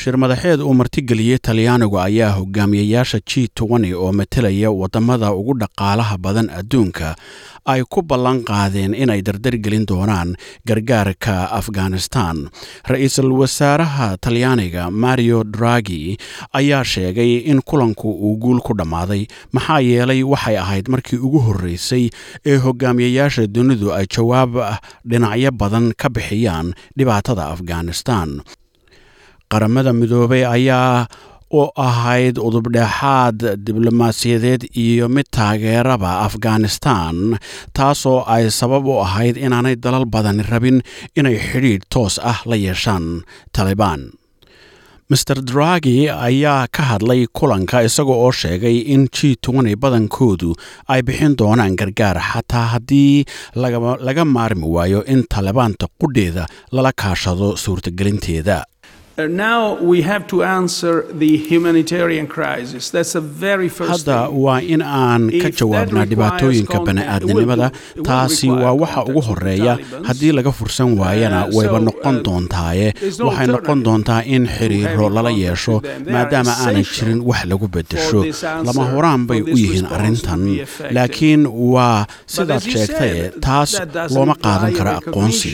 shir madaxeed uu martigeliyey talyaanigu ayaa hogaamiyayaasha g oo matelaya waddamada ugu dhaqaalaha badan adduunka ay ku ballan qaadeen inay dardargelin doonaan gargaarka afghanistan. Ra'iisul wasaaraha talyaaniga mario dragi ayaa sheegay in kulanku uu guul ku dhammaaday maxaa yeelay waxay ahayd markii ugu horreysay ee hogaamiyayaasha dunidu ay jawaab dhinacyo badan ka bixiyaan dhibaatada afghanistan qaramada midoobay ayaa u ahayd udubdhexaad diblomaasiyadeed iyo mid taageeraba afghanistan taasoo ay sabab u ahayd inaanay dalal badani rabin inay xidhiidh toos ah la yeeshaan talibaan master dragi ayaa ka hadlay kulanka isaga oo sheegay in g badankoodu ay bixin doonaan gargaar xataa haddii laga maarmi waayo in talibaanta qudheeda lala kaashado suurtagelinteeda hadda waa in aan ka jawaabnaa dhibaatooyinka bani'aadninimada taasi waa waxa ugu horreeya haddii laga fursan waayana wayba noqon doontaaye waxay noqon doontaa in xiriiro lala yeesho maadaama aanay jirin wax lagu bedesho lama horaan bay u yihiin arrintan. laakiin waa sidaad sheegtaye taas looma qaadan kara aqoonsi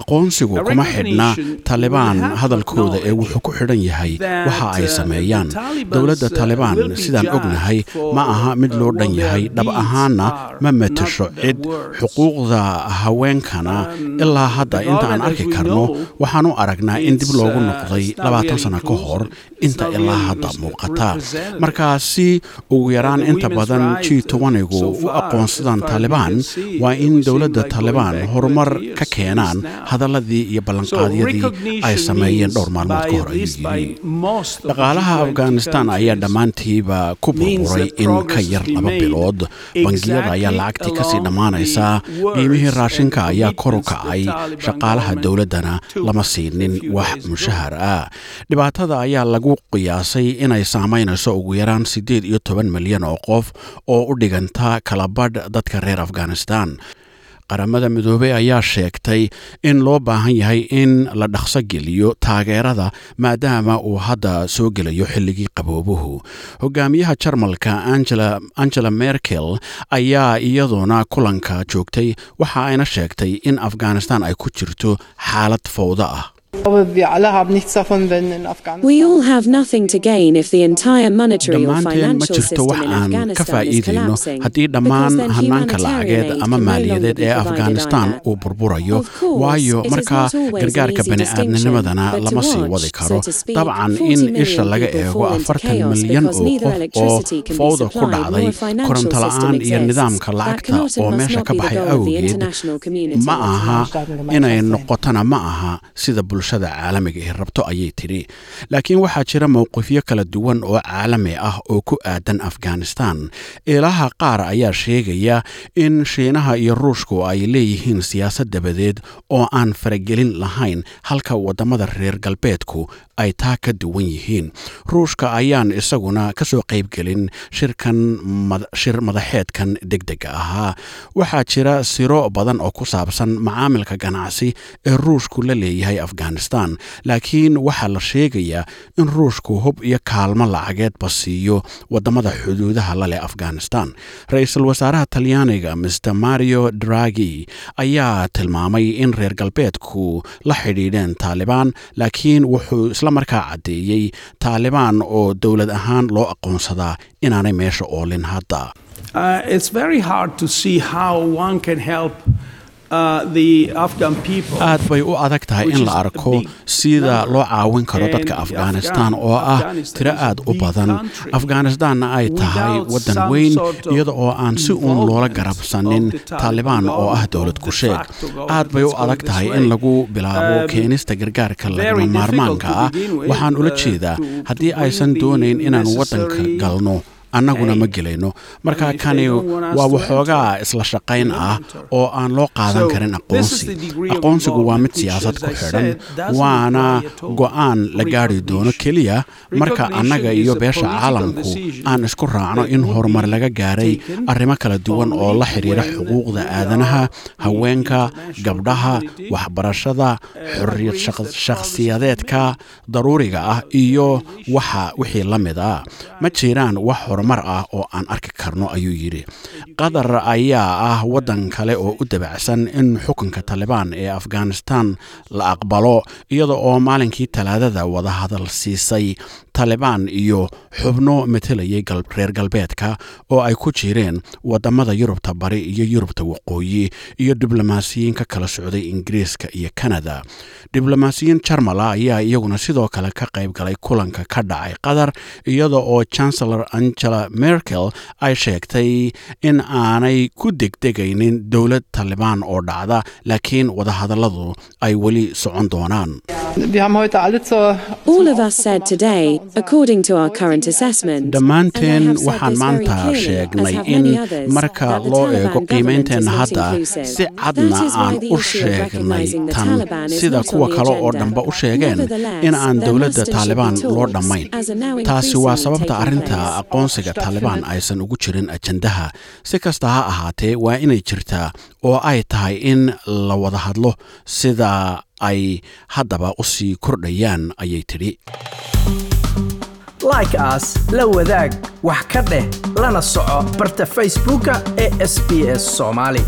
aqoonsigu. kuma xidhna talibaan hadalkooda ee wuxuu ku xidhan yahay waxa ay sameeyaan. dowladda talibaan sidaan ognahay ma aha mid loo dhan yahay dhab ahaanna ma matasho cid xuquuqda haweenkana. Ilaa hadda inta aan arki karno waxaan u aragnaa in dib loogu noqday labaatan sano ka hor inta ilaa hadda muuqata. markaasi ugu yaraan inta badan g gu u aqoonsadaan talibaan waa in dowladda talibaan horumar ka keenaan hadaladii iyo ballanqaadyadii ay sameeyeen dhowr maalmood hor ayuu dhaqaalaha afghanistan ayaa dhammaantiiba ku burburay in ka yar laba bilood. bangiyada ayaa lacagtii ka sii dhammaanaysaa. qiimihii raashinka ayaa kor u kacay shaqaalaha dowladdana lama siinin wax mushahar ah. Dhibaatada ayaa lagu qiyaasay inay saamaynayso ugu yaraan siddeed iyo toban milyan oo qof oo u dhiganta kalabadh dadka reer afghanistan qaramada midoobey ayaa sheegtay in loo baahan yahay in la dhaqso geliyo taageerada maadaama uu hadda soo gelayo xilligii qaboobuhu. Hogaamiyaha jarmalka angela merkel ayaa iyaduna kulanka joogtay. Waxa ayna sheegtay in afghanistan ay ku jirto xaalad fowdo ah dhammaanteen ma jirto wax aan ka faa'iidayno haddii dhammaan hanaanka lacageed ama maaliyadeed ee afghanistan uu burburayo waayo markaa gargaarka bani'aadnimadana lama sii wadi karo. dabcan in isha laga eego afartan milyan oo qof oo fowda ku dhacday korontola'aan iyo nidaamka lacagta oo meesha ka baxay awgeed ma aha inay noqotona ma aha sida bulshada caalamiga ee rabto ayay tidhi. Laakiin waxaa jira mowqifyo kala duwan oo caalami ah oo ku aadan afghanistan. Ilaha qaar ayaa sheegaya in shiinaha iyo ruushku ay leeyihiin siyaasad dabadeed oo aan faragelin lahayn halka waddamada reer galbeedku ay taa ka duwan yihiin. Ruushka ayaan isaguna ka soo qaybgelin shirkan shir madaxeedkan degdega ahaa. Waxaa jira siro badan oo ku saabsan macaamilka ganacsi ee ruushku la leeyahay afghanistan laakiin waxaa la sheegayaa in ruushku hub iyo kaalmo lacageedba siiyo waddamada xuduudaha laleh afghanistan. Ra'iisul wasaaraha talyaaniga master mario dragi ayaa tilmaamay in reer galbeedku la xidhiidheen taalibaan laakiin wuxuu isla markaa caddeeyey taalibaan oo dowlad ahaan loo aqoonsadaa inaanay meesha oolin hadda aad bay u adag tahay in la arko sida loo caawin karo dadka afghanistan oo ah tiro aad u badan. afghanistanna ay tahay waddan weyn iyada oo aan si uun loola garabsanin taalibaan oo ah dowlad ku-sheeg. aad bay u adag tahay in lagu bilaabo keenista gargaarka lagama maarmaanka ah. waxaan ula jeedaa haddii aysan doonayn inaan waddanka galno annaguna ma gelayno. Marka kani waa waxoogaa isla shaqayn ah oo aan loo qaadan karin aqoonsi. aqoonsigu waa mid siyaasad ku xidhan waana go'aan la gaari doono keliya. Marka annaga iyo beesha caalamku aan isku raacno in horumar laga gaaray arrimo kala duwan oo la xidhiira xuquuqda aadanaha haweenka gabdhaha waxbarashada xorriyad shakhsiyadeedka daruuriga ah iyo waxa wixii la mid a ma jiraan wax horumar ah oo aan arki karno ayuu yidhi. Qatar ayaa ah waddan kale oo u dabacsan in xukunka talibaan ee afghanistan la aqbalo iyada oo maalinkii talaadada wada hadal siisay. Talibaan iyo xubno matelayay reer galbeedka oo ay ku jireen waddamada yurubta bari iyo yurubta waqooyi iyo diblomaasiyiin ka kala socday ingiriiska iyo kanada. Diblomaasiyiin jarmala ayaa iyaguna sidoo kale ka qayb galay kulanka ka dhacay qatar iyada oo chancellor angela merkel ay sheegtay in aanay ku degdegaynin dowlad talibaan oo dhacda laakiin wadahadalladu ay weli socon doonaan dhammaanteen waxaan maanta sheegnay in marka loo eego qiimeynteenna hadda si cadna aan u sheegnay tan sida kuwa kale oo dhanba u sheegeen in aan dowladda taalibaan loo dhammayn taasi waa sababta arrinta aqoonsiga taalibaan aysan ugu jirin ajandaha si kasta ha ahaatee waa inay jirtaa oo ay tahay in la wada hadlo sida ay haddaba u sii kordhayaan ayay tidhi. Like aas la wadaag wax ka dheh lana soco barta facebooka ee sb s soomaali